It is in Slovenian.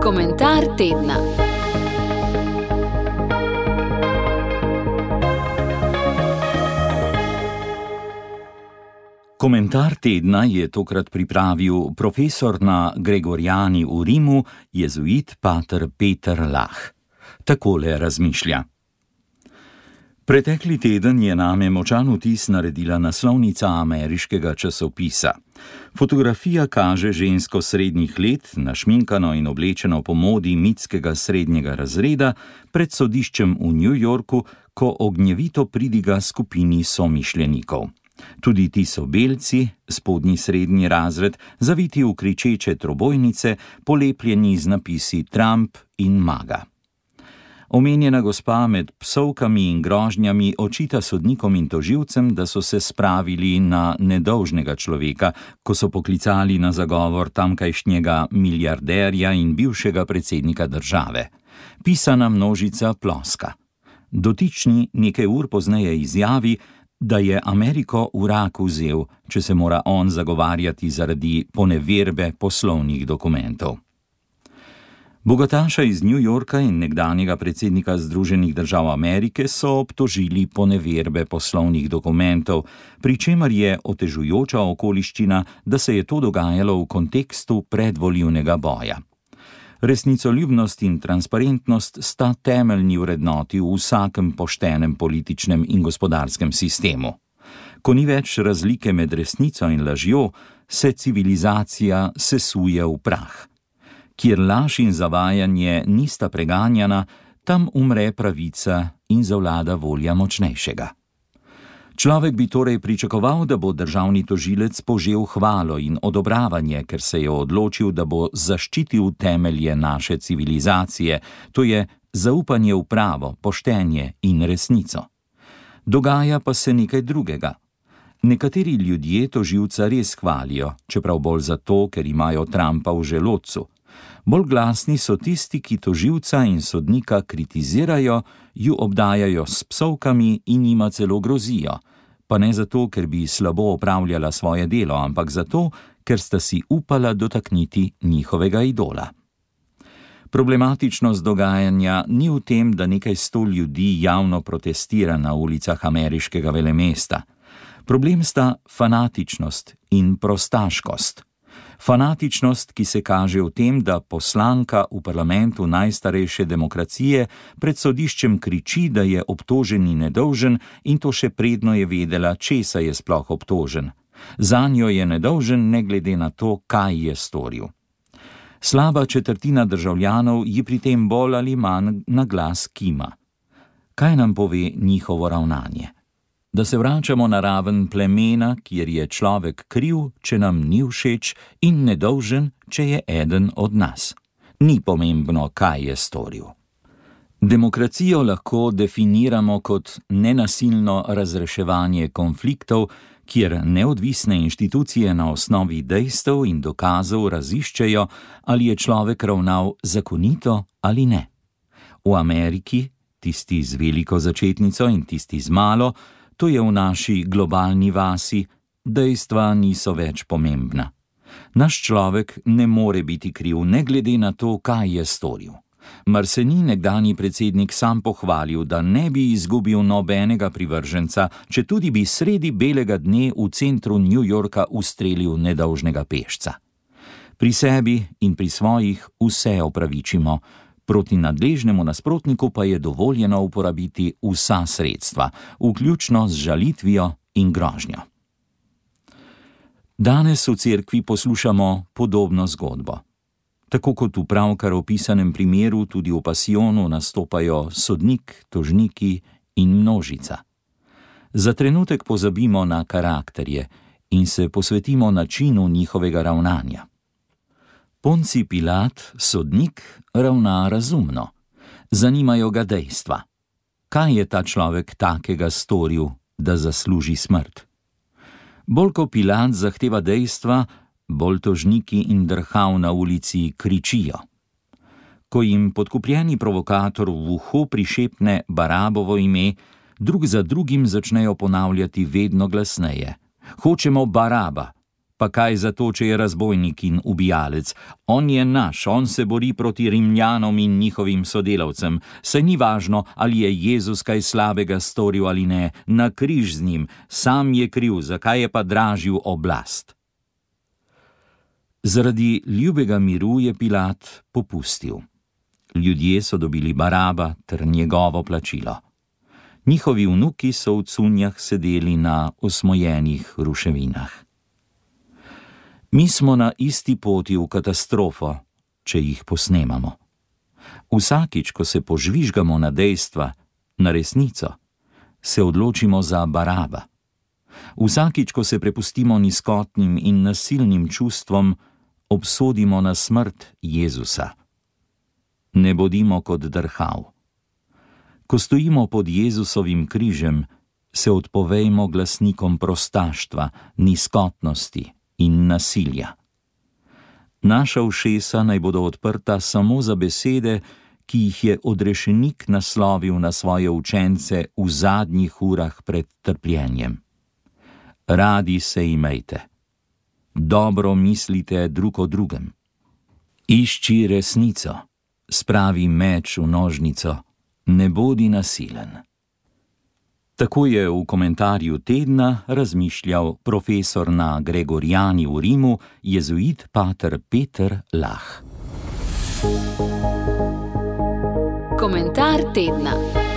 Komentar tedna. Komentar tedna je tokrat pripravil profesor na Gregorijani v Rimu, jezuit pater Peter Lah. Takole razmišlja. Pretekli teden je name močan vtis naredila naslovnica ameriškega časopisa. Fotografija kaže žensko srednjih let, našminkano in oblečeno po modi mitskega srednjega razreda, pred sodiščem v New Yorku, ko ognjevito pridiga skupini somišljenikov. Tudi ti so belci, spodnji srednji razred, zaviti v kričeče trobojnice, polepljeni z napisi Trump in Maga. Omenjena gospa med psovkami in grožnjami očita sodnikom in toživcem, da so se spravili na nedolžnega človeka, ko so poklicali na zagovor tamkajšnjega milijarderja in bivšega predsednika države. Pisana množica ploska. Dotični nekaj ur pozneje izjavi, da je Ameriko v rak vzel, če se mora on zagovarjati zaradi poneverbe poslovnih dokumentov. Bogataša iz New Yorka in nekdanjega predsednika Združenih držav Amerike so obtožili poneverbe poslovnih dokumentov, pri čemer je otežujoča okoliščina, da se je to dogajalo v kontekstu predvoljivnega boja. Resnicoljubnost in transparentnost sta temeljni vrednoti v vsakem poštenem političnem in gospodarskem sistemu. Ko ni več razlike med resnico in lažjo, se civilizacija sesuje v prah kjer laž in zavajanje nista preganjana, tam umre pravica in zavlada volja močnejšega. Človek bi torej pričakoval, da bo državni tožilec požel hvalo in odobravanje, ker se je odločil, da bo zaščitil temelje naše civilizacije, to je zaupanje v pravo, poštenje in resnico. Dogaja pa se nekaj drugega. Nekateri ljudje tožilca res hvalijo, čeprav bolj zato, ker imajo Trumpa v želodcu. Bolj glasni so tisti, ki toživca in sodnika kritizirajo, ju obdajajo s psovkami in jima celo grozijo. Pa ne zato, ker bi slabo opravljala svoje delo, ampak zato, ker sta si upala dotakniti njihovega idola. Problematičnost dogajanja ni v tem, da nekaj sto ljudi javno protestira na ulicah ameriškega velemesta. Problem sta fanatičnost in prostaškost. Fanatičnost, ki se kaže v tem, da poslanka v parlamentu najstarejše demokracije pred sodiščem kriči, da je obtoženi nedolžen in to še predno je vedela, česa je sploh obtožen. Za njo je nedolžen, ne glede na to, kaj je storil. Slaba četrtina državljanov ji pri tem bolj ali manj na glas kima. Kaj nam pove njihovo ravnanje? Da se vračamo na raven plemena, kjer je človek kriv, če nam ni všeč, in nedolžen, če je eden od nas. Ni pomembno, kaj je storil. Demokracijo lahko definiramo kot nenasilno razreševanje konfliktov, kjer neodvisne inštitucije na osnovi dejstev in dokazov raziščejo, ali je človek ravnal zakonito ali ne. V Ameriki, tisti z veliko začetnico in tisti z malo, to je v naši globalni vasi, dejstva niso več pomembna. Naš človek ne more biti kriv, ne glede na to, kaj je storil. Mar se ni nekdani predsednik sam pohvalil, da ne bi izgubil nobenega privrženca, če tudi bi sredi belega dne v centru New Yorka ustrelil nedolžnega pešca. Pri sebi in pri svojih vse opravičimo, proti nadležnemu nasprotniku pa je dovoljeno uporabiti vsa sredstva, vključno z žalitvijo in grožnjo. Danes v cerkvi poslušamo podobno zgodbo. Tako kot v pravkar opisanem primeru, tudi v pasijonu nastopajo sodnik, tožniki in množica. Za trenutek pozabimo na karakterje in se posvetimo načinu njihovega ravnanja. Ponci Pilat, sodnik, ravna razumno. Zanimajo ga dejstva. Kaj je ta človek takega storil, da zasluži smrt? Bolj ko Pilat zahteva dejstva, bolj tožniki in drhav na ulici kričijo. Ko jim podkupljeni provokator v uho prišepne Barabovo ime, drug za drugim začnejo ponavljati vedno glasneje: Hočemo Baraba, Pa kaj za to, če je razbojnik in ubijalec? On je naš, on se bori proti rimljanom in njihovim sodelavcem. Se ni važno, ali je Jezus kaj slabega storil ali ne, na križ z njim, sam je kriv, zakaj je pa dražil oblast. Zaradi ljubega miru je Pilat popustil. Ljudje so dobili baraba ter njegovo plačilo. Njihovi vnuki so v cunjah sedeli na osmojenih ruševinah. Mi smo na isti poti v katastrofo, če jih posnemamo. Vsakič, ko se požvižgamo na dejstva, na resnico, se odločimo za baraba. Vsakič, ko se prepustimo nizkotnim in nasilnim čustvom, obsodimo na smrt Jezusa. Ne bodimo kot drhav. Ko stojimo pod Jezusovim križem, se odpovejmo glasnikom prostaštva, nizkotnosti in nasilja. Naša ušesa naj bodo odprta samo za besede, ki jih je odrešenik naslovil na svoje učence v zadnjih urah pred trpljenjem. Radi se imejte dobro mislite drug o drugem. Išči resnico, spravi meč v nožnico, ne bodi nasilen. Tako je v komentarju tedna razmišljal profesor na Gregorijani v Rimu, jezuit pater Peter Lah. Komentar tedna.